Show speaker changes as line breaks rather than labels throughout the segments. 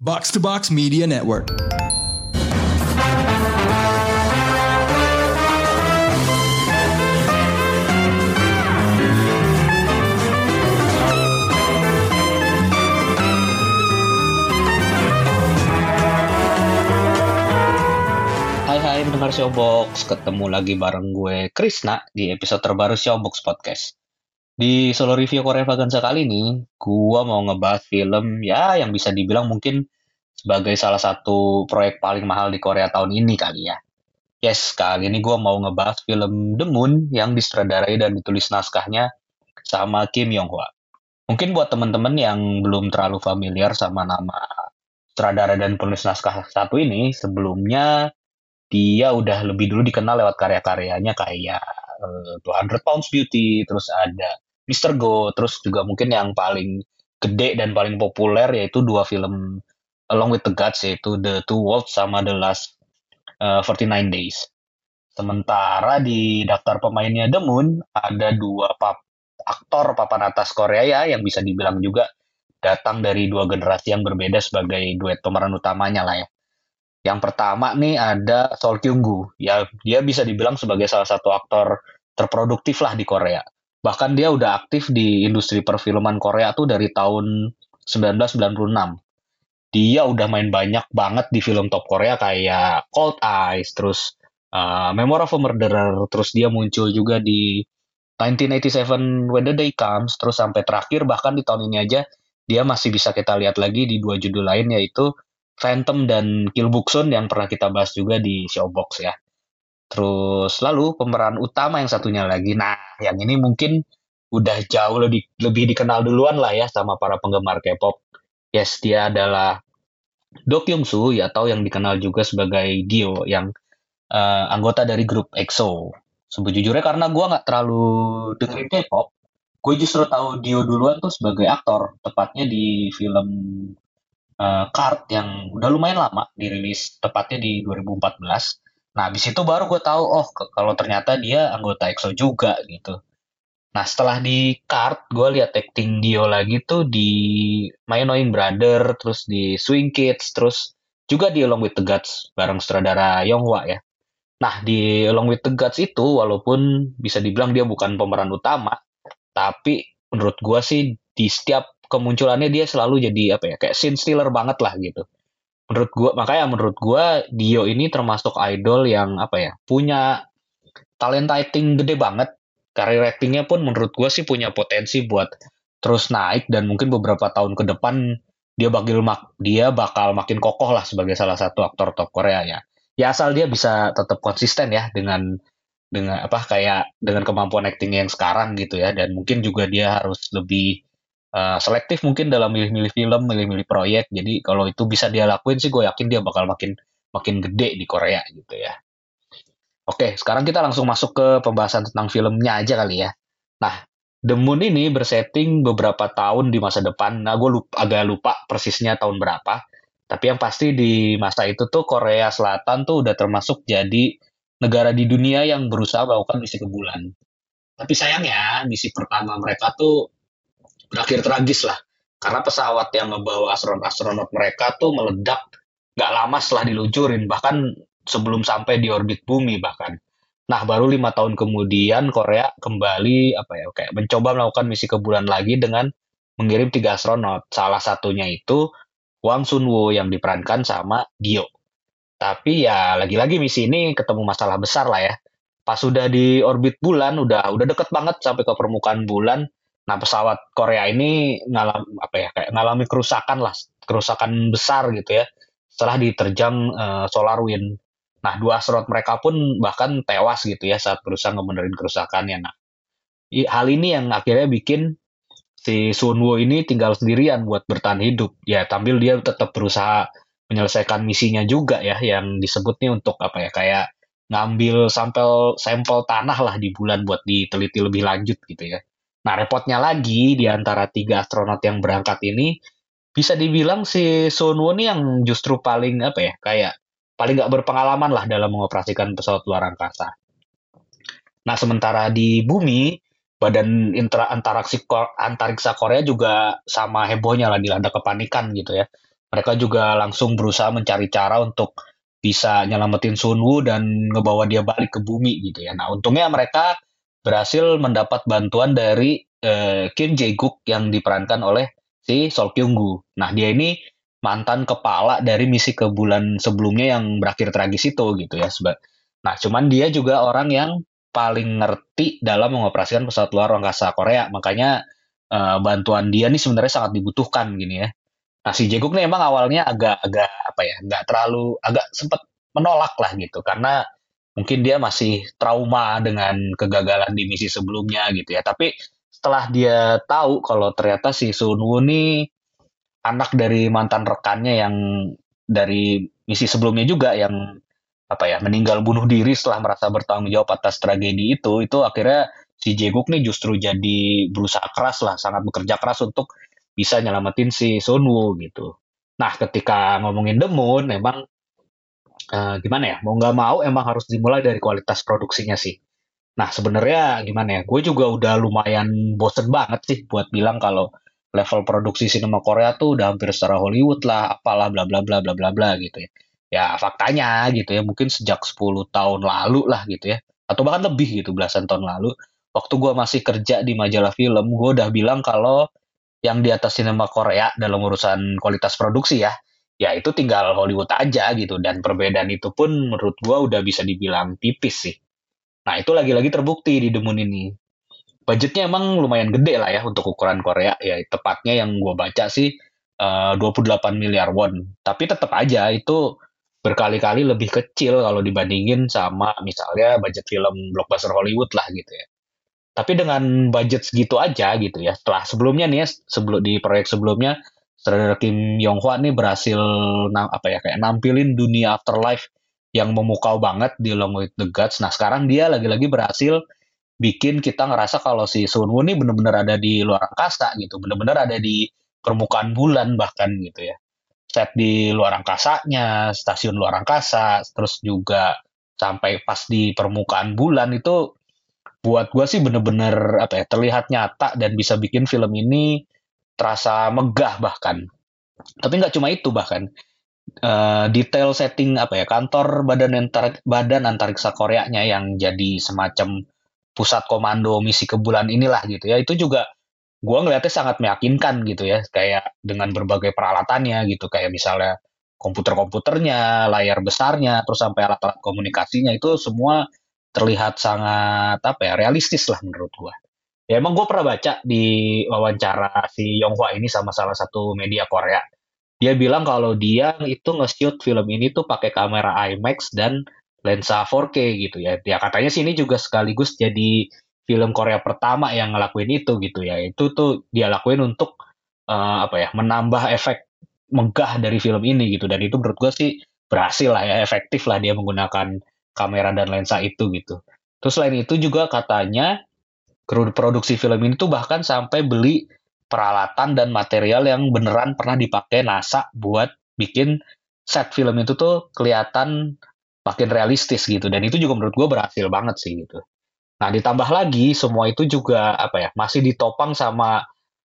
Box to Box Media Network.
Hai hai pendengar Showbox, ketemu lagi bareng gue Krisna di episode terbaru Showbox Podcast. Di solo review Korea Vaganza kali ini, gue mau ngebahas film ya yang bisa dibilang mungkin sebagai salah satu proyek paling mahal di Korea tahun ini kali ya. Yes, kali ini gue mau ngebahas film The Moon yang disutradarai dan ditulis naskahnya sama Kim Yong Hwa. Mungkin buat teman-teman yang belum terlalu familiar sama nama sutradara dan penulis naskah satu ini, sebelumnya dia udah lebih dulu dikenal lewat karya-karyanya kayak uh, 200 Pounds Beauty, terus ada Mr. Go, terus juga mungkin yang paling gede dan paling populer yaitu dua film Along with the Gods yaitu The Two Worlds sama The Last uh, 49 Days. Sementara di daftar pemainnya The Moon ada dua pap aktor papan atas Korea ya yang bisa dibilang juga datang dari dua generasi yang berbeda sebagai duet pemeran utamanya lah ya. Yang pertama nih ada Sol Kyung Gu. Ya, dia bisa dibilang sebagai salah satu aktor terproduktif lah di Korea. Bahkan dia udah aktif di industri perfilman Korea tuh dari tahun 1996. Dia udah main banyak banget di film top Korea kayak Cold Eyes, terus uh, Memoir of a Murderer, terus dia muncul juga di 1987 When the Day Comes, terus sampai terakhir bahkan di tahun ini aja dia masih bisa kita lihat lagi di dua judul lain yaitu Phantom dan Kill Buksun yang pernah kita bahas juga di Showbox ya. Terus lalu pemeran utama yang satunya lagi, nah yang ini mungkin udah jauh lebih lebih dikenal duluan lah ya sama para penggemar K-pop. Yes, dia adalah Do Kyung Soo ya atau yang dikenal juga sebagai Gyo yang uh, anggota dari grup EXO. Sebujurnya karena gue nggak terlalu dengerin K-pop, gue justru tahu Dio duluan tuh sebagai aktor, tepatnya di film uh, Card yang udah lumayan lama dirilis tepatnya di 2014. Nah, habis itu baru gue tahu oh kalau ternyata dia anggota EXO juga gitu. Nah, setelah di Card, gue lihat acting Dio lagi tuh di My Annoying Brother, terus di Swing Kids, terus juga di Along with the Gods bareng sutradara Yonghwa ya. Nah, di Along with the Gods itu walaupun bisa dibilang dia bukan pemeran utama, tapi menurut gue sih di setiap kemunculannya dia selalu jadi apa ya kayak scene stealer banget lah gitu menurut gua makanya menurut gua Dio ini termasuk idol yang apa ya punya talenta acting gede banget. Karir actingnya pun menurut gua sih punya potensi buat terus naik dan mungkin beberapa tahun ke depan dia bakal mak dia bakal makin kokoh lah sebagai salah satu aktor top Korea ya ya asal dia bisa tetap konsisten ya dengan dengan apa kayak dengan kemampuan acting yang sekarang gitu ya. Dan mungkin juga dia harus lebih uh, selektif mungkin dalam milih-milih film, milih-milih proyek. Jadi kalau itu bisa dia lakuin sih gue yakin dia bakal makin makin gede di Korea gitu ya. Oke, sekarang kita langsung masuk ke pembahasan tentang filmnya aja kali ya. Nah, The Moon ini bersetting beberapa tahun di masa depan. Nah, gue lupa, agak lupa persisnya tahun berapa. Tapi yang pasti di masa itu tuh Korea Selatan tuh udah termasuk jadi negara di dunia yang berusaha melakukan misi ke bulan. Tapi sayangnya misi pertama mereka tuh berakhir tragis lah. Karena pesawat yang membawa astronot-astronot mereka tuh meledak nggak lama setelah diluncurin bahkan sebelum sampai di orbit bumi bahkan. Nah baru lima tahun kemudian Korea kembali apa ya kayak mencoba melakukan misi ke bulan lagi dengan mengirim tiga astronot. Salah satunya itu Wang Sunwo yang diperankan sama Dio. Tapi ya lagi-lagi misi ini ketemu masalah besar lah ya. Pas sudah di orbit bulan udah udah deket banget sampai ke permukaan bulan Nah, pesawat Korea ini ngalami apa ya kayak ngalami kerusakan lah, kerusakan besar gitu ya. Setelah diterjang uh, solar wind. Nah, dua astronot mereka pun bahkan tewas gitu ya saat berusaha ngebenerin kerusakannya. Nah, hal ini yang akhirnya bikin si Sunwo ini tinggal sendirian buat bertahan hidup. Ya, tampil dia tetap berusaha menyelesaikan misinya juga ya yang disebut nih untuk apa ya kayak ngambil sampel sampel tanah lah di bulan buat diteliti lebih lanjut gitu ya. Nah, repotnya lagi di antara tiga astronot yang berangkat ini bisa dibilang si Sun Woo ini yang justru paling apa ya kayak paling nggak berpengalaman lah dalam mengoperasikan pesawat luar angkasa. Nah, sementara di bumi badan intra, antariksa, antariksa Korea juga sama hebohnya lah dilanda kepanikan gitu ya. mereka juga langsung berusaha mencari cara untuk bisa nyelamatin Sunwoo dan ngebawa dia balik ke bumi gitu ya. Nah, untungnya mereka berhasil mendapat bantuan dari uh, Kim Jae-guk yang diperankan oleh si Sol Kyung-gu. Nah, dia ini mantan kepala dari misi ke bulan sebelumnya yang berakhir tragis itu gitu ya. Nah, cuman dia juga orang yang paling ngerti dalam mengoperasikan pesawat luar angkasa Korea. Makanya uh, bantuan dia nih sebenarnya sangat dibutuhkan gini ya. Nah si Jeguk nih emang awalnya agak-agak apa ya, nggak terlalu agak sempat menolak lah gitu karena mungkin dia masih trauma dengan kegagalan di misi sebelumnya gitu ya. Tapi setelah dia tahu kalau ternyata si Sunwoo nih anak dari mantan rekannya yang dari misi sebelumnya juga yang apa ya meninggal bunuh diri setelah merasa bertanggung jawab atas tragedi itu itu akhirnya si Jeguk nih justru jadi berusaha keras lah sangat bekerja keras untuk bisa nyelamatin si Sunwoo gitu. Nah ketika ngomongin The Moon emang uh, gimana ya? Mau nggak mau emang harus dimulai dari kualitas produksinya sih. Nah sebenarnya gimana ya? Gue juga udah lumayan bosen banget sih buat bilang kalau level produksi sinema Korea tuh udah hampir setara Hollywood lah apalah bla bla bla bla bla bla gitu ya. Ya faktanya gitu ya mungkin sejak 10 tahun lalu lah gitu ya. Atau bahkan lebih gitu belasan tahun lalu. Waktu gue masih kerja di majalah film gue udah bilang kalau yang di atas sinema Korea dalam urusan kualitas produksi ya ya itu tinggal Hollywood aja gitu. Dan perbedaan itu pun menurut gue udah bisa dibilang tipis sih. Nah itu lagi-lagi terbukti di Demun ini. Budgetnya emang lumayan gede lah ya untuk ukuran Korea. Ya tepatnya yang gue baca sih eh, uh, 28 miliar won. Tapi tetap aja itu berkali-kali lebih kecil kalau dibandingin sama misalnya budget film blockbuster Hollywood lah gitu ya. Tapi dengan budget segitu aja gitu ya. Setelah sebelumnya nih ya, sebelum di proyek sebelumnya sutradara Kim Yong Hwa nih berhasil apa ya kayak nampilin dunia afterlife yang memukau banget di Long with the Gods. Nah, sekarang dia lagi-lagi berhasil bikin kita ngerasa kalau si Sun Woo ini bener-bener ada di luar angkasa gitu, bener-bener ada di permukaan bulan bahkan gitu ya set di luar angkasanya, stasiun luar angkasa, terus juga sampai pas di permukaan bulan itu buat gue sih bener-bener apa ya terlihat nyata dan bisa bikin film ini terasa megah bahkan. Tapi nggak cuma itu bahkan. Uh, detail setting apa ya kantor badan antar badan antariksa Koreanya yang jadi semacam pusat komando misi ke bulan inilah gitu ya. Itu juga gue ngeliatnya sangat meyakinkan gitu ya kayak dengan berbagai peralatannya gitu. Kayak misalnya komputer-komputernya layar besarnya terus sampai alat-alat komunikasinya itu semua terlihat sangat apa ya realistis lah menurut gue ya emang gue pernah baca di wawancara si Yonghwa ini sama salah satu media Korea dia bilang kalau dia itu nge-shoot film ini tuh pakai kamera IMAX dan lensa 4K gitu ya. Ya katanya sih ini juga sekaligus jadi film Korea pertama yang ngelakuin itu gitu ya. Itu tuh dia lakuin untuk uh, apa ya menambah efek megah dari film ini gitu dan itu menurut gue sih berhasil lah ya efektif lah dia menggunakan kamera dan lensa itu gitu. Terus selain itu juga katanya kru produksi film ini tuh bahkan sampai beli peralatan dan material yang beneran pernah dipakai NASA buat bikin set film itu tuh kelihatan makin realistis gitu dan itu juga menurut gue berhasil banget sih gitu. Nah, ditambah lagi semua itu juga apa ya, masih ditopang sama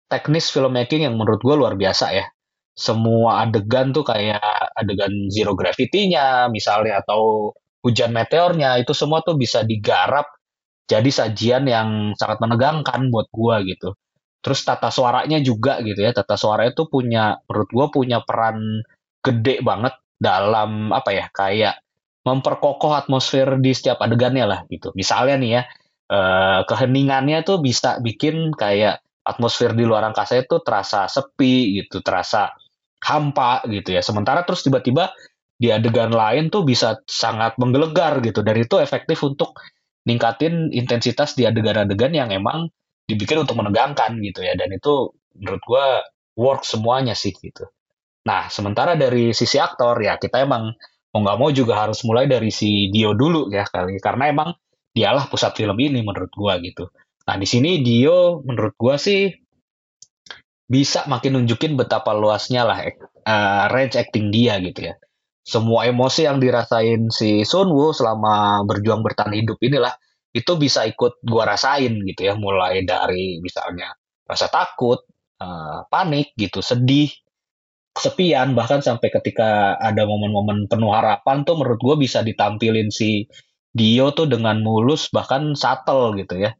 teknis filmmaking yang menurut gue luar biasa ya. Semua adegan tuh kayak adegan zero gravity-nya misalnya atau hujan meteornya itu semua tuh bisa digarap jadi sajian yang sangat menegangkan buat gue gitu. Terus tata suaranya juga gitu ya, tata suara itu punya menurut gue punya peran gede banget dalam apa ya kayak memperkokoh atmosfer di setiap adegannya lah gitu. Misalnya nih ya, eh, keheningannya tuh bisa bikin kayak atmosfer di luar angkasa itu terasa sepi gitu, terasa hampa gitu ya. Sementara terus tiba-tiba di adegan lain tuh bisa sangat menggelegar gitu. Dan itu efektif untuk ningkatin intensitas di adegan-adegan yang emang dibikin untuk menegangkan gitu ya. Dan itu menurut gua work semuanya sih gitu. Nah, sementara dari sisi aktor ya kita emang mau nggak mau juga harus mulai dari si Dio dulu ya kali karena emang dialah pusat film ini menurut gua gitu. Nah di sini Dio menurut gua sih bisa makin nunjukin betapa luasnya lah uh, range acting dia gitu ya. Semua emosi yang dirasain si Sun Woo selama berjuang bertahan hidup inilah itu bisa ikut gua rasain gitu ya mulai dari misalnya rasa takut, uh, panik gitu, sedih, kesepian bahkan sampai ketika ada momen-momen penuh harapan tuh menurut gue bisa ditampilin si Dio tuh dengan mulus bahkan subtle gitu ya.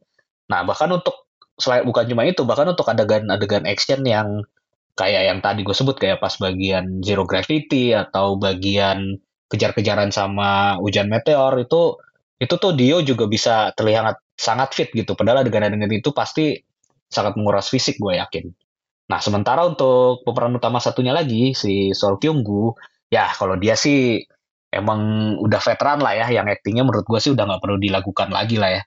Nah bahkan untuk selain bukan cuma itu bahkan untuk adegan-adegan action yang kayak yang tadi gue sebut kayak pas bagian zero gravity atau bagian kejar-kejaran sama hujan meteor itu itu tuh Dio juga bisa terlihat sangat fit gitu. Padahal adegan-adegan itu pasti sangat menguras fisik gue yakin. Nah sementara untuk pemeran utama satunya lagi si Sol Kyung Gu ya kalau dia sih emang udah veteran lah ya yang aktingnya menurut gue sih udah nggak perlu dilakukan lagi lah ya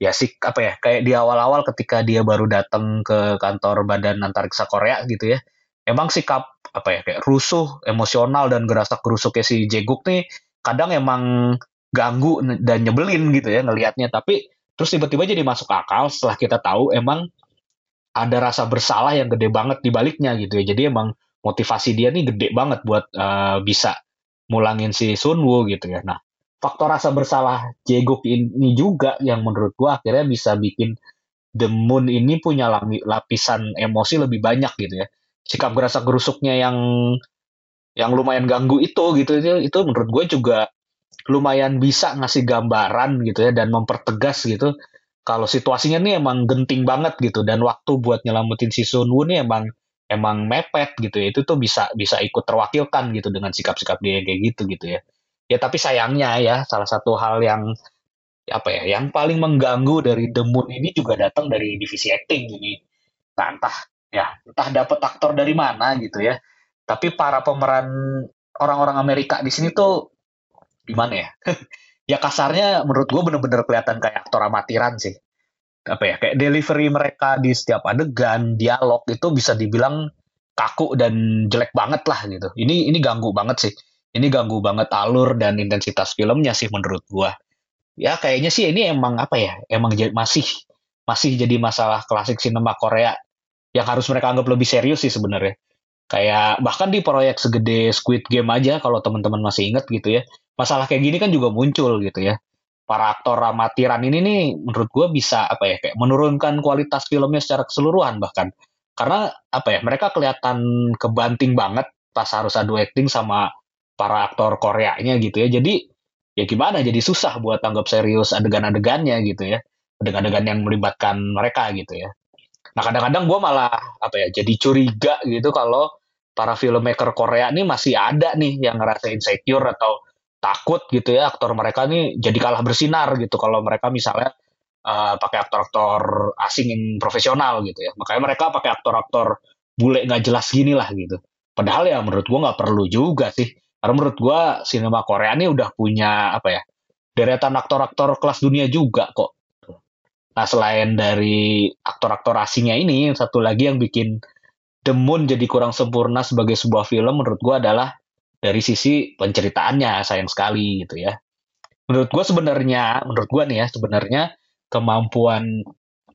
ya sih apa ya kayak di awal-awal ketika dia baru datang ke kantor badan antariksa Korea gitu ya emang sikap apa ya kayak rusuh emosional dan gerasak gerusuknya si Jeguk nih kadang emang ganggu dan nyebelin gitu ya ngelihatnya tapi terus tiba-tiba jadi masuk akal setelah kita tahu emang ada rasa bersalah yang gede banget di baliknya gitu ya jadi emang motivasi dia nih gede banget buat uh, bisa mulangin si Sunwoo gitu ya. Nah, faktor rasa bersalah Jeguk ini juga yang menurut gua akhirnya bisa bikin The Moon ini punya lapisan emosi lebih banyak gitu ya. Sikap gerasa gerusuknya yang yang lumayan ganggu itu gitu itu, itu menurut gue juga lumayan bisa ngasih gambaran gitu ya dan mempertegas gitu kalau situasinya nih emang genting banget gitu dan waktu buat nyelamatin si Sunwoo nih emang emang mepet gitu ya itu tuh bisa bisa ikut terwakilkan gitu dengan sikap-sikap dia kayak gitu gitu ya ya tapi sayangnya ya salah satu hal yang apa ya yang paling mengganggu dari The Moon ini juga datang dari divisi acting ini. Nah, entah ya entah dapat aktor dari mana gitu ya. Tapi para pemeran orang-orang Amerika di sini tuh gimana ya? Ya kasarnya menurut gue bener-bener kelihatan kayak aktor amatiran sih. Apa ya kayak delivery mereka di setiap adegan dialog itu bisa dibilang kaku dan jelek banget lah gitu. Ini ini ganggu banget sih ini ganggu banget alur dan intensitas filmnya sih menurut gua. Ya kayaknya sih ini emang apa ya emang masih masih jadi masalah klasik sinema Korea yang harus mereka anggap lebih serius sih sebenarnya. Kayak bahkan di proyek segede Squid Game aja kalau teman-teman masih inget gitu ya. Masalah kayak gini kan juga muncul gitu ya. Para aktor amatiran ini nih menurut gue bisa apa ya kayak menurunkan kualitas filmnya secara keseluruhan bahkan. Karena apa ya mereka kelihatan kebanting banget pas harus adu acting sama para aktor Koreanya gitu ya. Jadi ya gimana? Jadi susah buat tanggap serius adegan-adegannya gitu ya. Adegan-adegan yang melibatkan mereka gitu ya. Nah kadang-kadang gue malah apa ya jadi curiga gitu kalau para filmmaker Korea ini masih ada nih yang ngerasa insecure atau takut gitu ya. Aktor mereka nih jadi kalah bersinar gitu kalau mereka misalnya uh, pakai aktor-aktor asing yang profesional gitu ya. Makanya mereka pakai aktor-aktor bule nggak jelas gini lah gitu. Padahal ya menurut gua nggak perlu juga sih karena menurut gua sinema Korea ini udah punya apa ya deretan aktor-aktor kelas dunia juga kok nah selain dari aktor-aktor asingnya ini satu lagi yang bikin The Moon jadi kurang sempurna sebagai sebuah film menurut gua adalah dari sisi penceritaannya sayang sekali gitu ya. Menurut gue sebenarnya, menurut gue nih ya sebenarnya kemampuan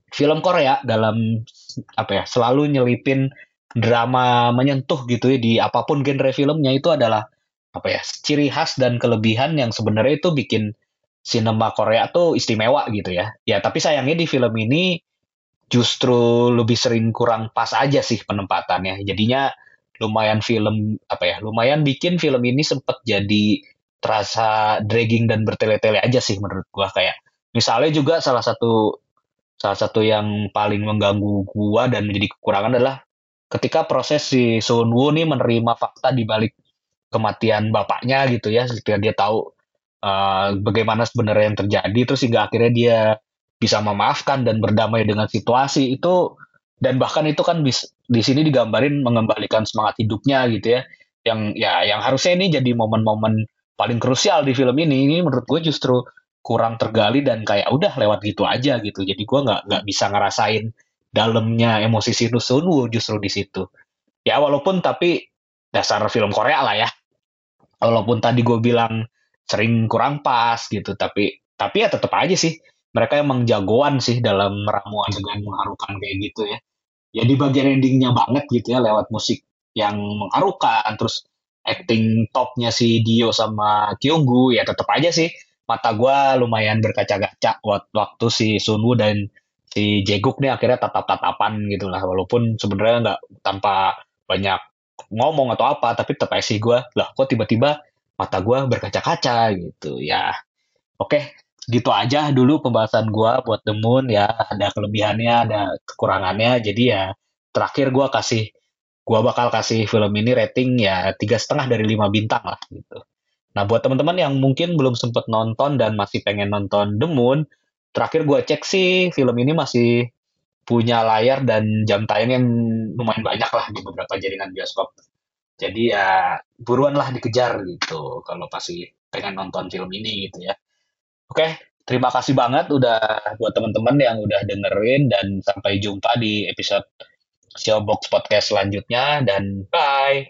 film Korea dalam apa ya selalu nyelipin drama menyentuh gitu ya di apa pun genre filmnya itu adalah apa ya ciri khas dan kelebihan yang sebenarnya itu bikin sinema Korea tuh istimewa gitu ya. Ya tapi sayangnya di film ini justru lebih sering kurang pas aja sih penempatannya. Jadinya lumayan film apa ya lumayan bikin film ini sempat jadi terasa dragging dan bertele-tele aja sih menurut gua kayak misalnya juga salah satu salah satu yang paling mengganggu gua dan menjadi kekurangan adalah ketika proses si Sun Woo nih menerima fakta di balik kematian bapaknya gitu ya ketika dia tahu uh, bagaimana sebenarnya yang terjadi terus hingga akhirnya dia bisa memaafkan dan berdamai dengan situasi itu dan bahkan itu kan bis, di sini digambarin mengembalikan semangat hidupnya gitu ya. Yang ya yang harusnya ini jadi momen-momen paling krusial di film ini. Ini menurut gue justru kurang tergali dan kayak udah lewat gitu aja gitu. Jadi gue nggak nggak bisa ngerasain dalamnya emosi Sinus Sunwoo justru di situ. Ya walaupun tapi dasar film Korea lah ya walaupun tadi gue bilang sering kurang pas gitu tapi tapi ya tetap aja sih. Mereka emang jagoan sih dalam meramuan dengan mengharukan kayak gitu ya. Ya di bagian endingnya banget gitu ya lewat musik yang mengharukan terus acting topnya si Dio sama Kyunggu ya tetap aja sih. Mata gue lumayan berkaca-kaca waktu si Sunwoo dan si Jeguk nih akhirnya tatap-tatapan gitu lah. Walaupun sebenarnya nggak tanpa banyak ngomong atau apa tapi tetap sih gue lah kok tiba-tiba mata gue berkaca-kaca? Gitu ya. Oke gitu aja dulu pembahasan gue buat The Moon ya. Ada kelebihannya ada kekurangannya. Jadi ya terakhir gue kasih gue bakal kasih film ini rating ya tiga setengah dari lima bintang lah gitu. Nah buat teman-teman yang mungkin belum sempet nonton dan masih pengen nonton The Moon terakhir gue cek sih film ini masih punya layar dan jam tayang yang lumayan banyak lah di beberapa jaringan bioskop. Jadi ya buruan lah dikejar gitu kalau pasti pengen nonton film ini gitu ya. Oke, terima kasih banget udah buat teman-teman yang udah dengerin dan sampai jumpa di episode Showbox Podcast selanjutnya dan bye.